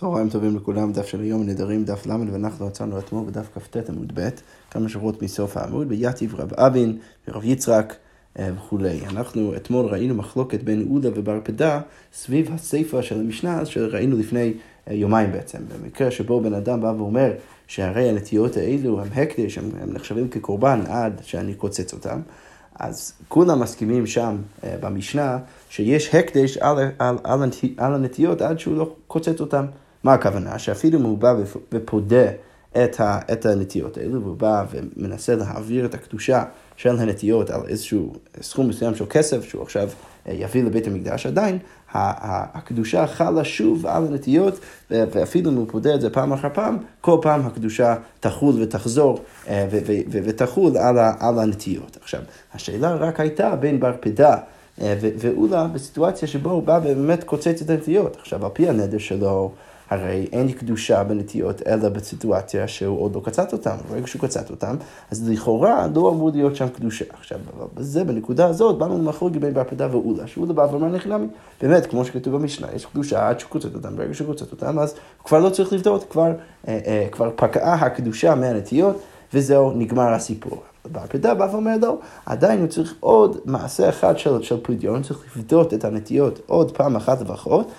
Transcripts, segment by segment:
צהריים טובים לכולם, דף של היום נדרים, דף ל', ואנחנו עצרנו אתמול בדף כ"ט עמוד ב', כמה שורות מסוף העמוד, ביתיב רב אבין ורב יצחק אה, וכולי. אנחנו אתמול ראינו מחלוקת בין עודה ובר פדה סביב הסיפא של המשנה שראינו לפני אה, יומיים בעצם. במקרה שבו בן אדם בא ואומר שהרי הנטיות האלו הם הקדש, הם, הם נחשבים כקורבן עד שאני קוצץ אותם. אז כולם מסכימים שם uh, במשנה שיש הקדש על, על, על, על הנטיות עד שהוא לא קוצץ אותם. מה הכוונה? שאפילו אם הוא בא ופודה את, ה, את הנטיות האלו, והוא בא ומנסה להעביר את הקדושה של הנטיות על איזשהו סכום מסוים של כסף שהוא עכשיו אה, יביא לבית המקדש, עדיין הקדושה חלה שוב על הנטיות, ואפילו אם הוא פודה את זה פעם אחר פעם, כל פעם הקדושה תחול ותחזור אה, ותחול על הנטיות. עכשיו, השאלה רק הייתה בין בר פדה אה, ואולה בסיטואציה שבו הוא בא ובאמת קוצץ את הנטיות. עכשיו, על פי הנדר שלו, הרי אין קדושה בנטיות אלא בסיטואציה שהוא עוד לא קצת אותם. ברגע שהוא קצת אותם, אז לכאורה לא אמור להיות שם קדושה. עכשיו, בזה, בנקודה הזאת, באנו למחלוק בין בר פדה ואולה, שאולה בא ואומר נכנמי. באמת, כמו שכתוב במשנה, יש קדושה עד שהוא קוצת אותם. ברגע שהוא קוצת אותם, אז כבר לא צריך לבדוק, כבר, אה, אה, כבר פקעה הקדושה מהנטיות, וזהו, נגמר הסיפור. בר פדה בא ואומר לא, עדיין הוא צריך עוד מעשה אחד של, של פדיון, צריך לבדות את הנטיות עוד פעם אחת לפחות,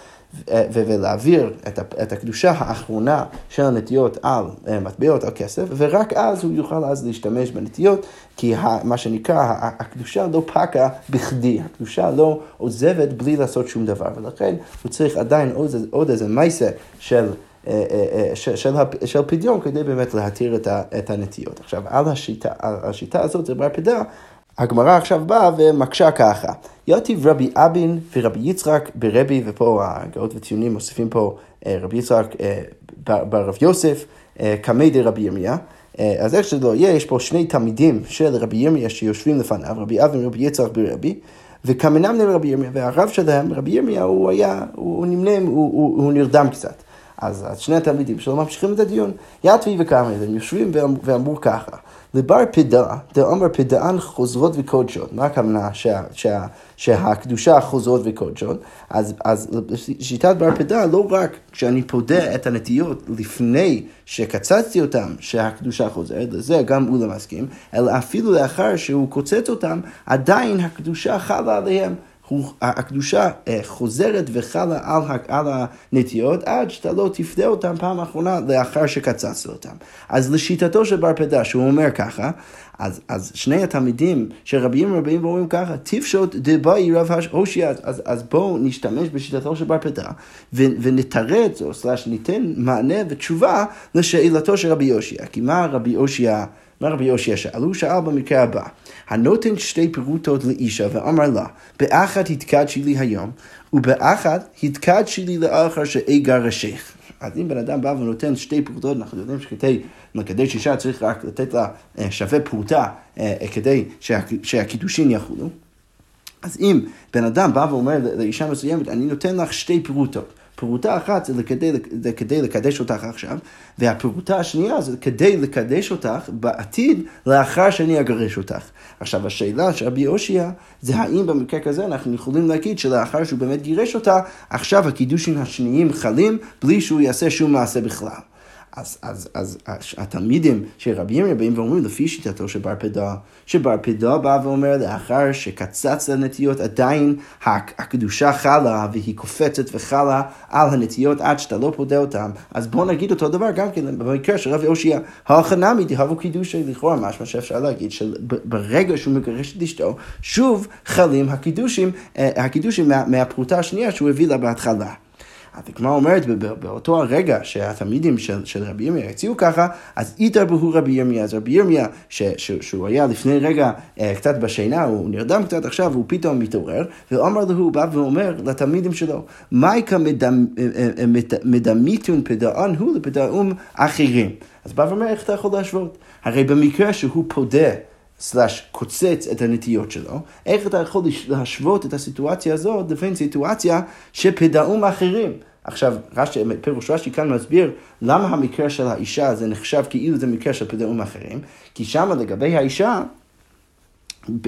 ולהעביר את הקדושה האחרונה של הנטיות על אה, מטבעות, על כסף, ורק אז הוא יוכל אז להשתמש בנטיות, כי מה שנקרא, הקדושה לא פקה בכדי, הקדושה לא עוזבת בלי לעשות שום דבר, ולכן הוא צריך עדיין עוד, עוד איזה מייסה של... אה, אה, של, של, של פדיון כדי באמת להתיר את, את הנטיות. עכשיו, על השיטה, על השיטה הזאת זה בר פדה, הגמרא עכשיו באה ומקשה ככה. יתיב רבי אבין ורבי יצחק ברבי, ופה הגאות וציונים מוסיפים פה אה, רבי יצחק אה, ברב יוסף, אה, קמי דרבי ירמיה. אז איך שזה לא יהיה, יש פה שני תלמידים של רבי ירמיה שיושבים לפניו, רבי אבין ורבי יצחק ברבי, וקמנם לרבי ירמיה, והרב שלהם, רבי ירמיה, הוא היה, הוא נמנם, הוא, הוא, הוא נרדם קצת. אז, אז שני התלמידים שלו ממשיכים את הדיון. יתבי וקמי, הם יושבים ואמרו ככה. לבר פדה, דאמר פדאן חוזרות וקודשות. מה הכוונה שה, שה, שהקדושה חוזרות וקודשות? אז, אז שיטת בר פדה, לא רק כשאני פודה את הנטיות לפני שקצצתי אותם, שהקדושה חוזרת, לזה גם הוא לא מסכים, אלא אפילו לאחר שהוא קוצץ אותם, עדיין הקדושה חלה עליהם. הקדושה אה, חוזרת וחלה על, על עד שאתה לא תפדה אותם פעם אחרונה לאחר שקצצת אותם. אז לשיטתו של בר פדה, שהוא אומר ככה, אז, אז שני התלמידים של רבים רבים ואומרים ככה, תפשוט דבאי רב הושיע, אז, אז בואו נשתמש בשיטתו של בר פדה ונתרץ, או סלש ניתן מענה ותשובה לשאלתו של רבי יושיע. כי מה רבי יושיע... מה רבי יושע שאל? הוא שאל במקרה הבא, הנותן שתי פירוטות לאישה ואמר לה, באחת התקדשי לי היום, ובאחת התקדשי לי לאחר שאגר ראשך. אז אם בן אדם בא ונותן שתי פרוטות, אנחנו יודעים שכדי לקדש אישה צריך רק לתת לה אה, שווה פרוטה אה, כדי שהקידושין יחולו. אז אם בן אדם בא ואומר לאישה מסוימת, אני נותן לך שתי פרוטות. פרוטה אחת זה כדי, זה כדי לקדש אותך עכשיו, והפרוטה השנייה זה כדי לקדש אותך בעתיד לאחר שאני אגרש אותך. עכשיו השאלה של רבי אושיע זה האם במקרה כזה אנחנו יכולים להגיד שלאחר שהוא באמת גירש אותה, עכשיו הקידושים השניים חלים בלי שהוא יעשה שום מעשה בכלל. אז, אז, אז התלמידים של רבי ירמיה באים ואומרים לפי שיטתו של בר פדה, שבר פדה בא ואומר לאחר שקצץ לנטיות עדיין הקדושה חלה והיא קופצת וחלה על הנטיות עד שאתה לא פודה אותם, אז בואו נגיד אותו דבר גם כן במקרה של רבי אושיע, הכנמי דהבו קידושי לכאורה משמע שאפשר להגיד שברגע שהוא מגרש את אשתו, שוב חלים הקידושים, אה, הקידושים מה, מהפרוטה השנייה שהוא הביא לה בהתחלה. הדגמרא אומרת, באותו הרגע שהתלמידים של, של רבי ירמיה הציעו ככה, אז איתר בהו רבי ירמיה, אז רבי ירמיה, שהוא היה לפני רגע אה, קצת בשינה, הוא נרדם קצת עכשיו, הוא פתאום מתעורר, ואומר לו, הוא בא ואומר לתלמידים שלו, מייקה מדמיתון אה, אה, פדען הוא לפדעום אחרים. אז בא ואומר, איך אתה יכול להשוות? הרי במקרה שהוא פודה סלאש קוצץ את הנטיות שלו, איך אתה יכול להשוות את הסיטואציה הזאת לבין סיטואציה שפדאום אחרים. עכשיו, רש"י, פירוש רש"י כאן מסביר למה המקרה של האישה זה נחשב כאילו זה מקרה של פדאום אחרים, כי שם לגבי האישה,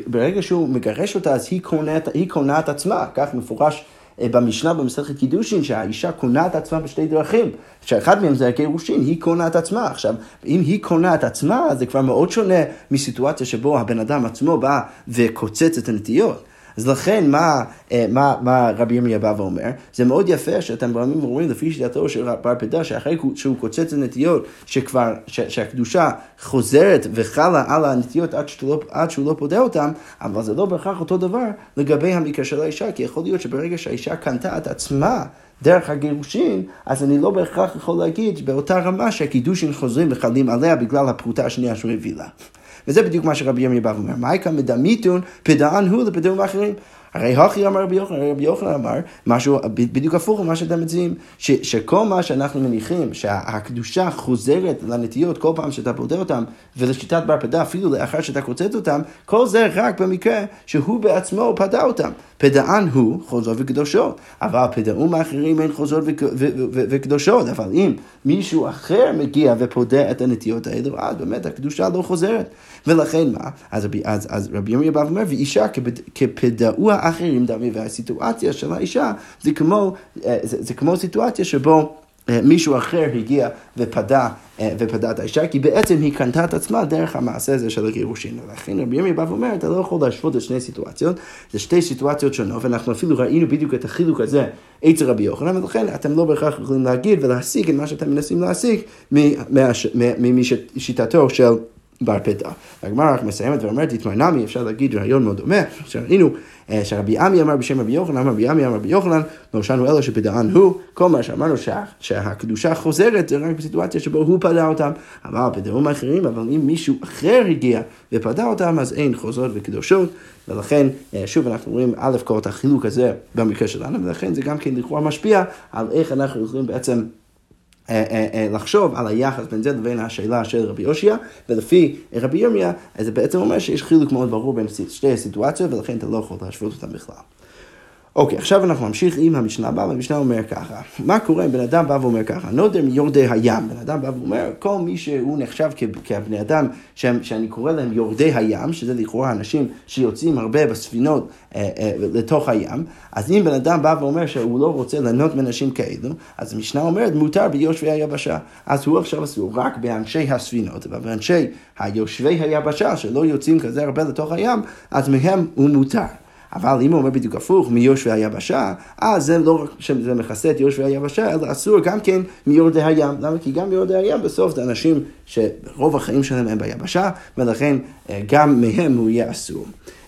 ברגע שהוא מגרש אותה אז היא קונה, היא קונה את עצמה, כך מפורש אה, במשנה במסכת קידושין, שהאישה קונה את עצמה בשתי דרכים, שאחד מהם זה הגירושין, היא קונה את עצמה. עכשיו, אם היא קונה את עצמה, זה כבר מאוד שונה מסיטואציה שבו הבן אדם עצמו בא וקוצץ את הנטיות. אז לכן, מה, אה, מה, מה רבי ירמיה בא ואומר? זה מאוד יפה שאתם באים ואומרים לפי שיטתו של בר פדה, שאחרי שהוא קוצץ הנטיות, שכבר, ש, שהקדושה חוזרת וחלה על הנטיות עד, לא, עד שהוא לא פודה אותן, אבל זה לא בהכרח אותו דבר לגבי המקרה של האישה, כי יכול להיות שברגע שהאישה קנתה את עצמה, דרך הגירושין, אז אני לא בהכרח יכול להגיד באותה רמה שהקידושין חוזרים וחלים עליה בגלל הפרוטה השנייה שהוא הביא לה. וזה בדיוק מה שרבי ירמיה בא ואומר, מה יקרה מדמיתון פדען הוא לפדעון אחרים? הרי הכי אמר רבי יוחנן, רבי יוחנן אמר משהו בדיוק הפוך ממה שאתם מציעים, שכל מה שאנחנו מניחים, שהקדושה חוזרת לנטיות כל פעם שאתה פודה אותם, ולשיטת בר פדה אפילו לאחר שאתה קוצץ אותם, כל זה רק במקרה שהוא בעצמו פדה אותם. פדען הוא חוזר וקדושו, אבל פדעום האחרים אין חוזר וקדושות, אבל אם מישהו אחר מגיע ופודה את הנטיות האלו, אז באמת הקדושה לא חוזרת. ולכן מה? אז, אז, אז רבי ירמיה בא ואומר, ואישה כפדעו האחרים דמי, והסיטואציה של האישה זה כמו, אה, זה, זה כמו סיטואציה שבו אה, מישהו אחר הגיע ופדה, אה, ופדה את האישה, כי בעצם היא קנתה את עצמה דרך המעשה הזה של הגירושין. ולכן רבי ימי בא ואומר, אתה לא יכול להשוות את שני סיטואציות, זה שתי סיטואציות שונות, ואנחנו אפילו ראינו בדיוק את החילוק הזה אצל רבי יוחנן, ולכן אתם לא בהכרח יכולים להגיד ולהשיג את מה שאתם מנסים להשיג משיטתו של... בר פדה. הגמרא רק מסיימת ואומרת, התמרנמי, אפשר להגיד רעיון מאוד דומה, שראינו אה, שרבי עמי אמר בשם רבי יוחנן, אמר רבי עמי אמר רבי יוחנן, שאנו אלו שפדען הוא, כל מה שאמרנו שה, שהקדושה חוזרת זה רק בסיטואציה שבו הוא פדה אותם, אבל פדעו מאחרים, אבל אם מישהו אחר הגיע ופדה אותם, אז אין חוזרות וקדושות, ולכן, אה, שוב, אנחנו רואים א' כל את החילוק הזה במקרה שלנו, ולכן זה גם כן לכאורה משפיע על איך אנחנו יכולים בעצם לחשוב על היחס בין זה לבין השאלה של רבי יושיה, ולפי רבי ירמיה, זה בעצם אומר שיש חילוק מאוד ברור בין שתי הסיטואציות, ולכן אתה לא יכול להשוות אותם בכלל. אוקיי, עכשיו אנחנו נמשיך עם המשנה הבאה, והמשנה אומר ככה, מה קורה אם בן אדם בא ואומר ככה, נודר מיורדי הים, בן אדם בא ואומר, כל מי שהוא נחשב כבני אדם שהם, שאני קורא להם יורדי הים, שזה לכאורה אנשים שיוצאים הרבה בספינות אה, אה, לתוך הים, אז אם בן אדם בא ואומר שהוא לא רוצה ליהנות מנשים כאלו, אז המשנה אומרת, מותר ביושבי היבשה. אז הוא עכשיו אסור רק באנשי הספינות, אבל באנשי היושבי היבשה, שלא יוצאים כזה הרבה לתוך הים, אז מהם הוא מותר. אבל אם הוא אומר בדיוק הפוך, מיושבי היבשה, אז זה לא רק שזה מכסה את יושבי היבשה, אלא אסור גם כן מיורדי הים. למה? כי גם מיורדי הים בסוף זה אנשים שרוב החיים שלהם הם ביבשה, ולכן אה, גם מהם הוא יהיה אסור.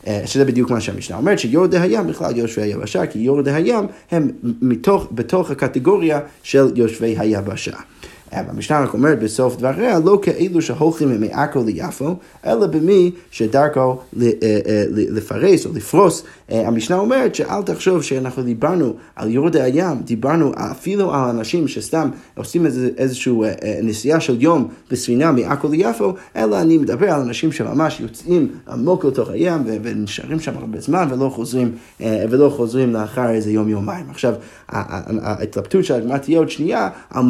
אה, שזה בדיוק מה שהמשנה אומרת, שיורדי הים בכלל יושבי היבשה, כי יורדי הים הם מתוך, בתוך הקטגוריה של יושבי היבשה. המשנה רק אומרת בסוף דבריה, לא כאלו שהולכים מעכו ליפו, אלא במי שדרכו אה, אה, לפרס או לפרוס. אה, המשנה אומרת שאל תחשוב שאנחנו דיברנו על יורדי הים, דיברנו אפילו על אנשים שסתם עושים איזושהי נסיעה של יום בספינה מעכו ליפו, אלא אני מדבר על אנשים שממש יוצאים עמוק לתוך הים ונשארים שם הרבה זמן ולא חוזרים, ולא חוזרים לאחר איזה יום-יומיים. עכשיו, ההתלבטות של הגמרא תהיה עוד שנייה, על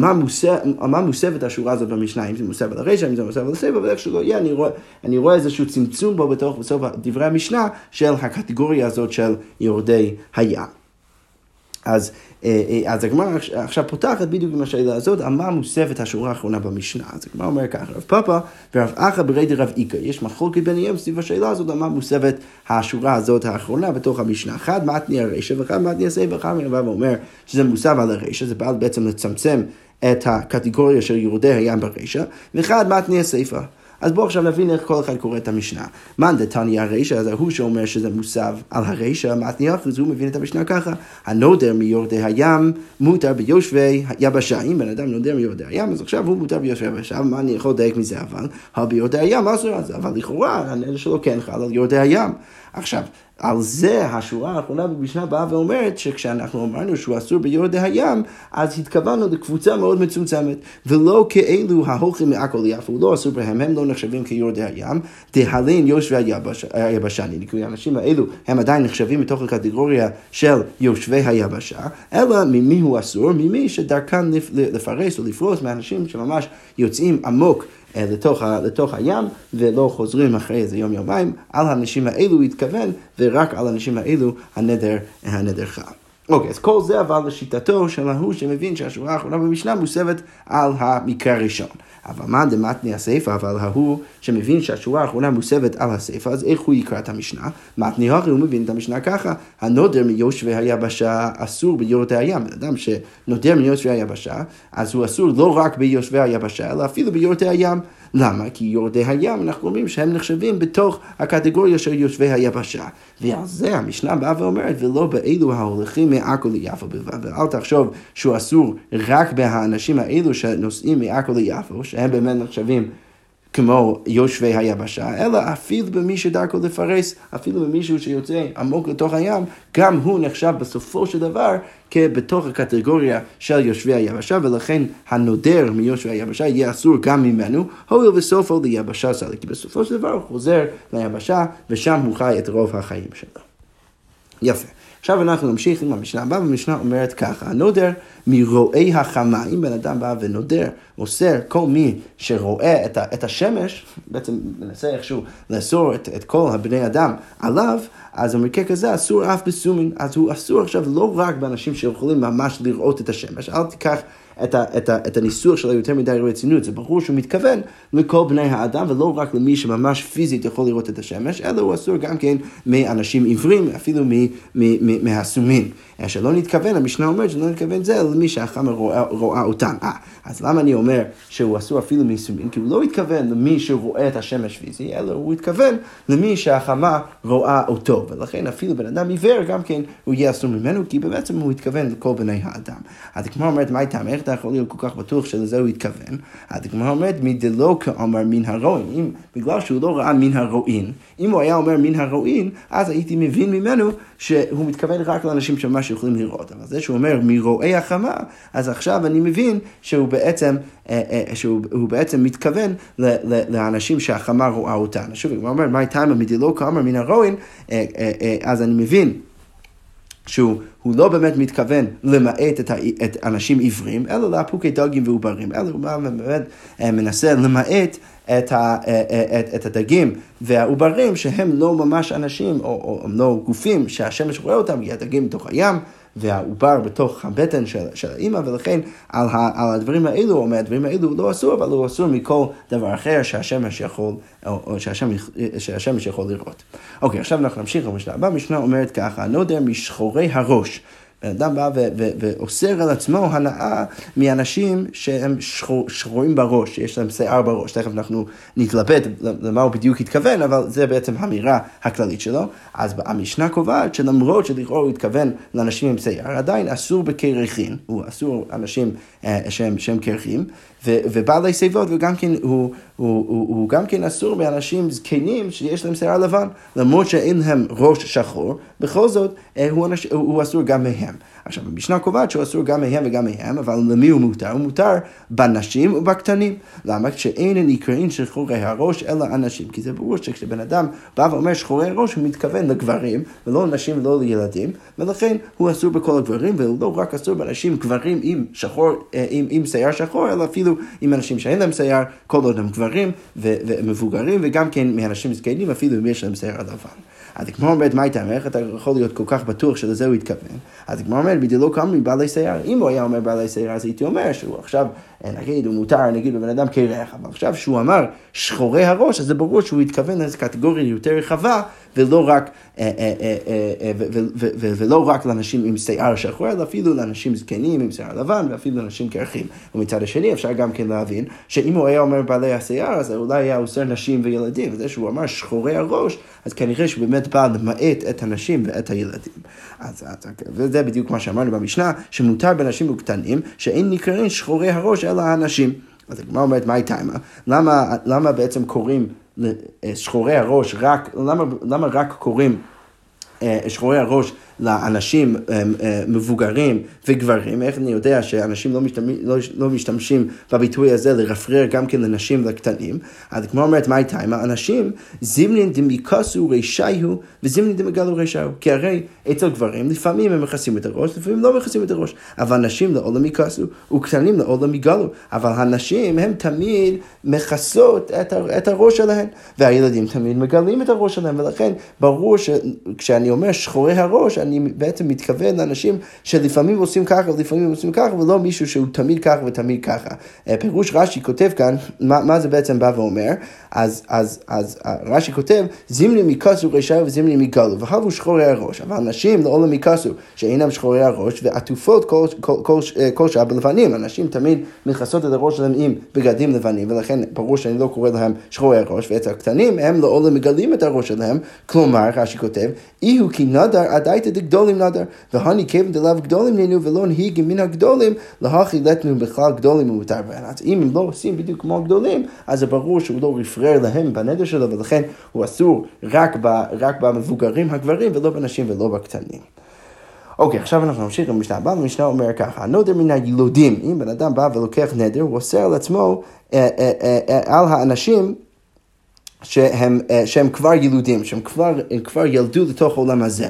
מה, מוסבת השורה הזאת במשנה, אם זה מוסב על הרשע, אם זה מוסב על הסבב, אבל איך שלא יהיה, אני רואה, אני רואה איזשהו צמצום בו בתוך, בסוף דברי המשנה של הקטגוריה הזאת של יורדי הים. אז, אה, אה, אז הגמרא עכשיו פותחת בדיוק עם השאלה הזאת, על מה מוסבת השורה האחרונה במשנה. אז הגמרא אומר ככה, רב פאפה ורב אחא ברי דרב איכא, יש מחלוקת ביניהם סביב השאלה הזאת, על מה מוסבת השורה הזאת האחרונה בתוך המשנה. אחד מתני הרשע ואחד מתני הסבב, אחד מרבב אומר שזה מוסב על הרשע, זה בא בעצם לצמצם את הקטגוריה של יורדי הים ברישא, ואחד מתני הסיפא. אז בואו עכשיו נבין איך כל אחד קורא את המשנה. מאן דתניא הרישא, אז ההוא שאומר שזה מוסב על הרישא, מתניא אחוז, הוא מבין את המשנה ככה. הנודר מיורדי הים מותר ביושבי יבשה. אם בן אדם נודר מיורדי הים, אז עכשיו הוא מותר ביושבי יבשה, מה אני יכול לדייק מזה אבל? ביורדי הים אסור, אבל לכאורה, הנדר שלו כן חל על יורדי הים. עכשיו, על זה השורה האחרונה במשנה באה ואומרת שכשאנחנו אמרנו שהוא אסור ביורדי הים, אז התכוונו לקבוצה מאוד מצומצמת, ולא כאלו ההולכים מעכו ליפו, הוא לא אסור בהם, הם לא נחשבים כיורדי הים, דהלין יושבי היבשה, כי האנשים האלו הם עדיין נחשבים בתוך הקטגוריה של יושבי היבשה, אלא ממי הוא אסור? ממי שדרכן לפרס או לפרוס מאנשים שממש יוצאים עמוק לתוך, ה, לתוך הים ולא חוזרים אחרי איזה יום יומיים, על האנשים האלו הוא התכוון ורק על האנשים האלו הנדר, הנדר חל. אוקיי, אז כל זה אבל לשיטתו של ההוא שמבין שהשורה האחרונה במשנה מוסבת על המקרה הראשון. אבל מה דמתני הסיפא, אבל ההוא שמבין שהשורה האחרונה מוסבת על הסיפא, אז איך הוא יקרא את המשנה? מתני הרי הוא מבין את המשנה ככה, הנודר מיושבי היבשה אסור ביורדי הים. בן אדם שנודר מיושבי היבשה, אז הוא אסור לא רק ביושבי היבשה, אלא אפילו ביורדי הים. למה? כי יורדי הים, אנחנו אומרים שהם נחשבים בתוך הקטגוריה של יושבי היבשה. ועל זה המשנה באה ואומרת, ולא באלו ההולכים מעכו ליפו בלבד. ואל תחשוב שהוא אסור רק באנשים האלו שנוסעים מעכו ליפו, שהם באמת נחשבים כמו יושבי היבשה, אלא אפילו במי שדרכו לפרס, אפילו במישהו שיוצא עמוק לתוך הים, גם הוא נחשב בסופו של דבר כבתוך הקטגוריה של יושבי היבשה, ולכן הנודר מיושבי היבשה יהיה אסור גם ממנו, הואיל וסופו ליבשה סלק, כי בסופו של דבר הוא חוזר ליבשה, ושם הוא חי את רוב החיים שלו. יפה. עכשיו אנחנו נמשיך עם המשנה הבאה, והמשנה אומרת ככה, הנודר מרועי החמה, אם בן אדם בא ונודר, אוסר כל מי שרואה את, ה, את השמש, בעצם מנסה איכשהו לאסור את, את כל הבני אדם עליו, אז במקרה כזה אסור אף בסומין, אז הוא אסור עכשיו לא רק באנשים שיכולים ממש לראות את השמש, אל תיקח את, ה, את, ה, את הניסוח שלו יותר מדי רצינות, זה ברור שהוא מתכוון לכל בני האדם ולא רק למי שממש פיזית יכול לראות את השמש, אלא הוא אסור גם כן מאנשים עיוורים, אפילו מהסומים. שלא נתכוון, המשנה אומרת שלא נתכוון זה למי שהחמה רואה, רואה אותם. אה, אז למה אני אומר שהוא אסור אפילו מסומים? כי הוא לא התכוון למי שרואה את השמש פיזי, אלא הוא התכוון למי שהחמה רואה אותו. ולכן אפילו בן אדם עיוור גם כן הוא יהיה אסור ממנו, כי בעצם הוא התכוון לכל בני האדם. אז הגמרא אומרת, מה איתם? איך אתה יכול להיות כל כך בטוח שלזה הוא התכוון? אז הגמרא אומרת, מדלא כאומר מן הרועין. אם בגלל שהוא לא ראה מן הרועין, אם הוא היה אומר מן הרועין, אז הייתי מבין ממנו שהוא מתכוון רק לאנשים שממש יכולים לראות. אבל זה שהוא אומר מרועי החמה, אז עכשיו אני מבין שהוא בעצם, אה, אה, שהוא בעצם מתכוון לאנשים שהחמה רואה אותן. שוב, הוא אומר, מה הייתה מדילו כאמר מן הרועין, אה, אז אני מבין. שהוא לא באמת מתכוון למעט את, ה, את אנשים עיוורים, אלא לאפוקי דגים ועוברים, אלא הוא באמת מנסה למעט את, ה, את, את הדגים והעוברים שהם לא ממש אנשים או, או, או לא גופים שהשמש רואה אותם, כי הדגים בתוך הים. והעובר בתוך הבטן של, של האימא, ולכן על, ה, על הדברים האלו, או מהדברים האלו לא אסור, אבל הוא אסור מכל דבר אחר שהשמש יכול, או, או שהשמש, שהשמש יכול לראות. אוקיי, עכשיו אנחנו נמשיך למשנה הבאה, המשנה אומרת ככה, נודר משחורי הראש. בן אדם בא ואוסר על עצמו הנאה מאנשים שהם שחור, שחורים בראש, שיש להם שיער בראש. תכף אנחנו נתלבט למה הוא בדיוק התכוון, אבל זה בעצם האמירה הכללית שלו. אז המשנה קובעת שלמרות שלכאורה הוא התכוון לאנשים עם שיער, עדיין אסור בקרחין, הוא אסור אנשים שהם, שהם קרחים, ובעלי שיבות, וגם כן, הוא, הוא, הוא, הוא גם כן אסור באנשים זקנים שיש להם שיער לבן, למרות שאין להם ראש שחור, בכל זאת אה, הוא, אנש, הוא, הוא אסור גם מהם. עכשיו, המשנה קובעת שהוא אסור גם מהם וגם מהם, אבל למי הוא מותר? הוא מותר בנשים ובקטנים. למה? כשאין נקראים שחורי הראש, אלא אנשים. כי זה ברור שכשבן אדם בא ואומר שחורי הראש, הוא מתכוון לגברים, ולא לנשים ולא לילדים, ולכן הוא אסור בכל הגברים, ולא רק אסור באנשים גברים עם שחור, אה, עם, עם שיער שחור, אלא אפילו עם אנשים שאין להם שיער, כל עוד הם גברים ומבוגרים, וגם כן מאנשים זקנים, אפילו אם יש להם שיער לבן. אז הגמרא אומרת, מה הייתה איך אתה יכול להיות כל כך בטוח שלזה הוא התכוון? אז הגמרא אומרת, בדיוק כמה מבעלי שיער. אם הוא היה אומר בעלי שיער, אז הייתי אומר שהוא עכשיו, אה, נגיד, הוא מותר, נגיד, בבן אדם קרח, אבל עכשיו שהוא אמר שחורי הראש, אז זה ברור שהוא התכוון לאיזו קטגוריה יותר רחבה, ולא רק, אה, אה, ולא רק לאנשים עם שיער שחור, אלא אפילו לאנשים זקנים עם שיער לבן, ואפילו לאנשים קרחים. ומצד השני, אפשר גם כן להבין, שאם הוא היה אומר בעלי השיער, אז אולי היה אוסר נשים וילדים, וזה שהוא אמר שחורי הראש, אז כנראה שהוא באמת בא למעט את הנשים ואת הילדים. אז, אז, וזה בדיוק מה שאמרנו במשנה, שמותר בנשים וקטנים, שאין נקראים שחורי הראש אלא הנשים. אז הגמרא אומרת, מה איתה? למה, למה בעצם קוראים שחורי הראש רק, למה, למה רק קוראים שחורי הראש לאנשים אה, אה, מבוגרים וגברים, איך אני יודע שאנשים לא משתמשים, לא, לא משתמשים בביטוי הזה לרפרר גם כן לנשים ולקטנים? אז כמו אומרת, מה איתה? האנשים זימנין דמיקסו רישיו וזימנין דמגלו רישיו. כי הרי אצל גברים לפעמים הם מכסים את הראש, לפעמים לא מכסים את הראש. אבל נשים לעולם יקסו וקטנים לעולם יגלו. אבל הנשים הן תמיד מכסות את, את הראש שלהן, והילדים תמיד מגלים את הראש שלהם, ולכן ברור שכשאני אומר שחורי הראש, שאני בעצם מתכוון לאנשים שלפעמים עושים ככה ולפעמים עושים ככה, ולא מישהו שהוא תמיד ככה ותמיד ככה. אה, פירוש רש"י כותב כאן, מה, מה זה בעצם בא ואומר? אז, אז, אז אה, רש"י כותב, זימני מכסו רשעו וזימני מגלו, והבו שחורי הראש. אבל אנשים לעולם מכסו, שאינם שחורי הראש, ועטופות כל, כל, כל, כל שעה בלבנים. אנשים תמיד מכסות את הראש שלהם עם בגדים לבנים, ולכן ברור שאני לא קורא להם שחורי הראש, ואת הקטנים הם לעולם מגלים את הראש שלהם. כלומר, רש"י כותב, אי הוא כי נדר עדייתא דגדולים נדר, והני כיוון דלאו גדולים נינו ולא נהיג מן הגדולים, להכי לטנו בכלל גדולים ומותר. אז אם הם לא עושים בדיוק כמו הגדולים, אז זה ברור שהוא לא רפרר להם בנדר שלו, ולכן הוא אסור רק, ב, רק במבוגרים הגברים ולא בנשים ולא בקטנים. אוקיי, עכשיו אנחנו נמשיך עם המשנה הבאה, המשנה אומר ככה, הנודר מן הילודים, אם בן אדם בא ולוקח נדר, הוא אוסר על עצמו, אה, אה, אה, על האנשים שהם, שהם כבר ילודים, שהם כבר, כבר ילדו לתוך העולם הזה.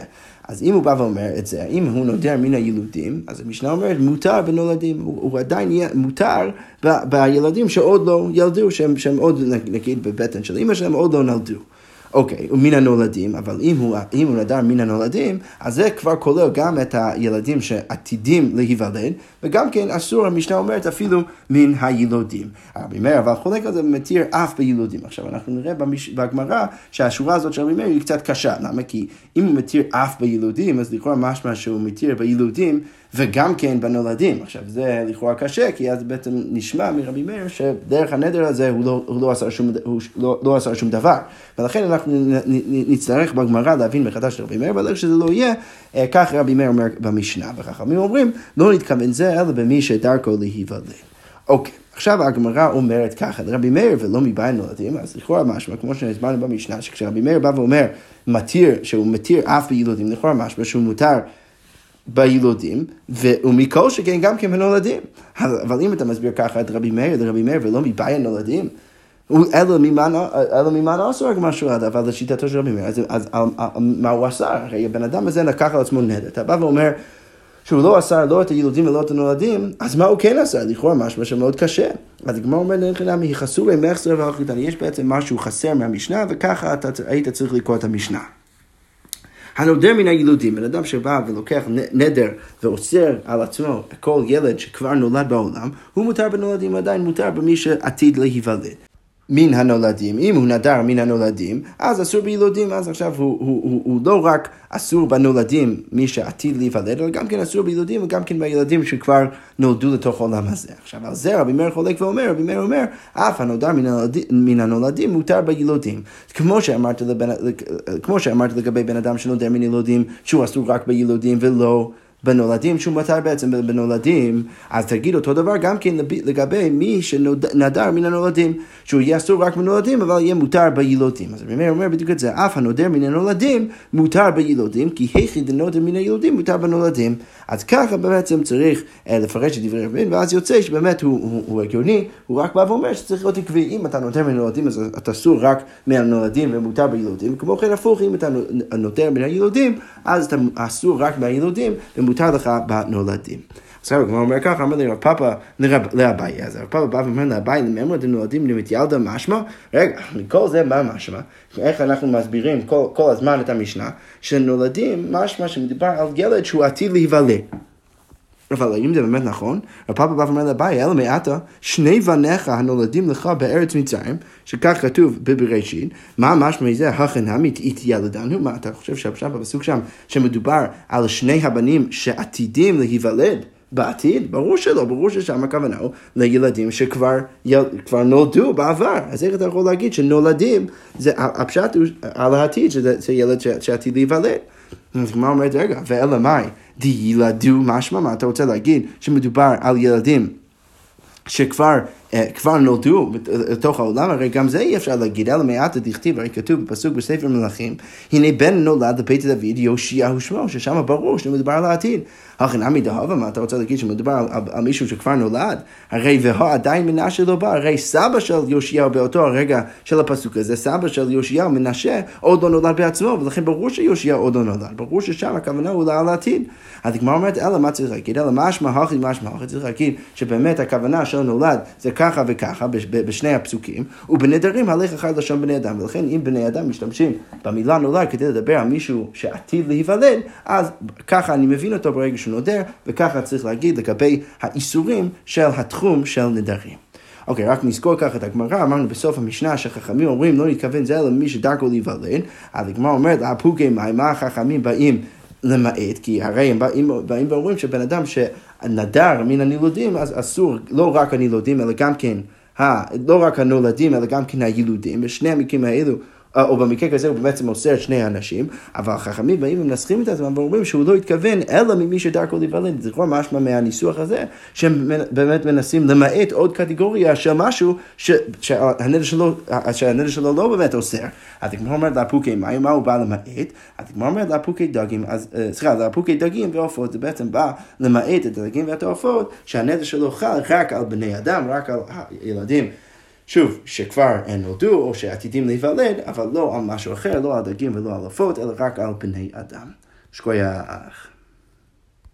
אז אם הוא בא ואומר את זה, אם הוא נודר מן הילודים, אז המשנה אומרת, מותר בנולדים, הוא, הוא עדיין יהיה מותר ב, בילדים שעוד לא ילדו, שהם, שהם עוד, נגיד, בבטן של אמא שלהם, עוד לא נולדו. אוקיי, הוא מן הנולדים, אבל אם הוא, אם הוא נדר מן הנולדים, אז זה כבר כולל גם את הילדים שעתידים להיוולד, וגם כן אסור, המשנה אומרת, אפילו מן הילודים. רבי מאיר אבל חולק על זה מתיר אף בילודים. עכשיו, אנחנו נראה במש... בגמרא שהשורה הזאת של רבי מאיר היא קצת קשה. למה? כי אם הוא מתיר אף בילודים, אז לכאורה משמע שהוא מתיר בילודים. וגם כן בנולדים. עכשיו, זה לכאורה קשה, כי אז בעצם נשמע מרבי מאיר שדרך הנדר הזה הוא לא, הוא לא, עשה, שום, הוא לא, לא עשה שום דבר. ולכן אנחנו נצטרך בגמרא להבין מחדש לרבי מאיר, אבל איך שזה לא יהיה, אה, כך רבי מאיר אומר במשנה, וחכמים אומרים, לא נתכוון זה אלא במי שדרכו להיוולד. אוקיי. עכשיו הגמרא אומרת ככה, רבי מאיר ולא מבעין נולדים, אז לכאורה משמע, כמו שהסברנו במשנה, שכשרבי מאיר בא ואומר מתיר, שהוא מתיר אף בילודים, לכאורה משמע שהוא מותר בילודים, ומכל שכן גם כן בנולדים. אבל אם אתה מסביר ככה את רבי מאיר, לרבי מאיר ולא מבעיה נולדים, אלא ממה אסור משהו עד, אבל לשיטתו של רבי מאיר, אז, אז מה הוא עשה? הרי הבן אדם הזה לקח על עצמו נדר. אתה בא ואומר שהוא לא עשה לא את הילודים ולא את הנולדים, אז מה הוא כן עשה? לכאורה משהו שמאוד קשה. אז הגמרא אומרת לנכנע מחסור עם מחסר והחליטני, יש בעצם משהו חסר מהמשנה, וככה אתה היית צריך לקרוא את המשנה. הנודר מן הילודים, בן אדם שבא ולוקח נדר ואוסר על עצמו כל ילד שכבר נולד בעולם, הוא מותר בנולדים, עדיין מותר במי שעתיד להיוולד. מן הנולדים, אם הוא נדר מן הנולדים, אז אסור בילודים, אז עכשיו הוא, הוא, הוא, הוא לא רק אסור בנולדים, מי שעתיד להיוולד, אלא גם כן אסור בילודים וגם כן בילדים שכבר נולדו לתוך העולם הזה. עכשיו על זה רבי מאיר חולק ואומר, רבי מאיר אומר, אף הנודר מן הנולדים, מן הנולדים מותר בילודים. כמו שאמרת, לבן, כמו שאמרת לגבי בן אדם שנודר מן ילודים, שהוא אסור רק בילודים ולא... בנולדים, שהוא מותר בעצם בנולדים, אז תגיד אותו דבר גם כן לגבי מי שנדר מן הנולדים, שהוא יהיה אסור רק בנולדים, אבל יהיה מותר בילודים. אז רבי אומר בדיוק את זה, אף הנודר מן הנולדים מותר בילודים, כי היכי דנודר מן הילודים מותר בנולדים. אז ככה בעצם צריך אה, לפרש את דברי רבי ואז יוצא שבאמת הוא, הוא, הוא הגיוני, הוא רק בא ואומר שצריך להיות עקבי. אם אתה נותר מן הנולדים, אז אתה אסור רק מהנולדים ומותר בילודים, כמו כן הפוך, אם אתה נותר מן הילודים, אז אתה אסור רק מהילודים ומותר לך בנולדים. עכשיו הגמרא אומר ככה, אמר לי רב פאפה לאביי, אז רב פאפה בא ואומר לאביי, למאמר דנולדים למית ילדה משמע? רגע, מכל זה מה משמע? איך אנחנו מסבירים כל, כל הזמן את המשנה? שנולדים משמע שמדובר על ילד שהוא עתיד להיוולד. אבל האם זה באמת נכון? רב פאפה בא ואומר לאביי, אלא מעתה, שני בניך הנולדים לך בארץ מצרים, שכך כתוב בבראשית, מה משמע זה אית ילדנו? מה אתה חושב שהפשט בפסוק שם, שמדובר על שני הבנים שעתידים להיוולד? בעתיד? ברור שלא, ברור ששם הכוונה הוא לילדים שכבר יל, נולדו בעבר. אז איך אתה יכול להגיד שנולדים, זה, הפשט הוא על העתיד, שזה ילד שעתיד להיוולד. אז הגמרא אומרת, רגע, ואלא מאי, דילדו משמע, מה אתה רוצה להגיד? שמדובר על ילדים שכבר כבר נולדו לתוך העולם, הרי גם זה אי אפשר להגיד, אלא מעט דכתיב, הרי כתוב בפסוק בספר מלכים, הנה בן נולד לבית דוד יאשיהו שמו, ששם ברור שמדובר על העתיד. הכי נמי דהבה, מה אתה רוצה להגיד שמדובר על, על, מישהו שכבר נולד? הרי והוא עדיין מנשה לא בא, הרי סבא של יאשיהו באותו הרגע של הפסוק הזה, סבא של יאשיהו מנשה עוד לא נולד בעצמו, ולכן ברור שיאשיהו עוד לא נולד, ברור ששם הכוונה הוא על העתיד. אז הגמרא אומרת, אלא מה צריך להגיד? אלא משמע הכי משמע הכי צריך להגיד שבאמת הכוונה של נולד זה ככה וככה בשני הפסוקים, ובנדרים הלך אחד לשון בני אדם, ולכן אם בני אדם משתמשים במילה נולד כדי לדבר על מישהו שעתיד להיוולד, אז ככה אני מבין אותו ברגע שהוא נודר, וככה צריך להגיד לגבי האיסורים של התחום של נדרים. אוקיי, רק נזכור ככה את הגמרא, אמרנו בסוף המשנה שחכמים אומרים לא נתכוון זה אלא מי שדרכו להיוולד, אז הגמרא אומרת, הפוקי מים, מה החכמים באים למעט, כי הרי הם באים, באים ואומרים שבן אדם שנדר מן הנילודים, אז אסור לא רק הנילודים, אלא גם כן, לא רק הנולדים, אלא גם כן הילודים, בשני המקרים האלו או במקרה כזה הוא בעצם אוסר את שני האנשים, אבל החכמים באים ומנסחים את עצמם ואומרים שהוא לא התכוון אלא ממי שדרכו להיוולד. זה כבר משמע מהניסוח הזה, שהם באמת מנסים למעט עוד קטגוריה של משהו ש, שהנדר, שלו, שלו לא באמת אוסר. אז הגמרא אומרת לאפוקי מים, מה הוא בא למעט? אז הגמרא אומרת לאפוקי דגים, אה, סליחה, לאפוקי דגים ועופות, זה בעצם בא למעט את הדגים ואת העופות, שהנדר שלו חל רק על בני אדם, רק על ילדים. שוב, שכבר נולדו או שעתידים להיוולד, אבל לא על משהו אחר, לא על דגים ולא על עופות, אלא רק על בני אדם. שכוייח.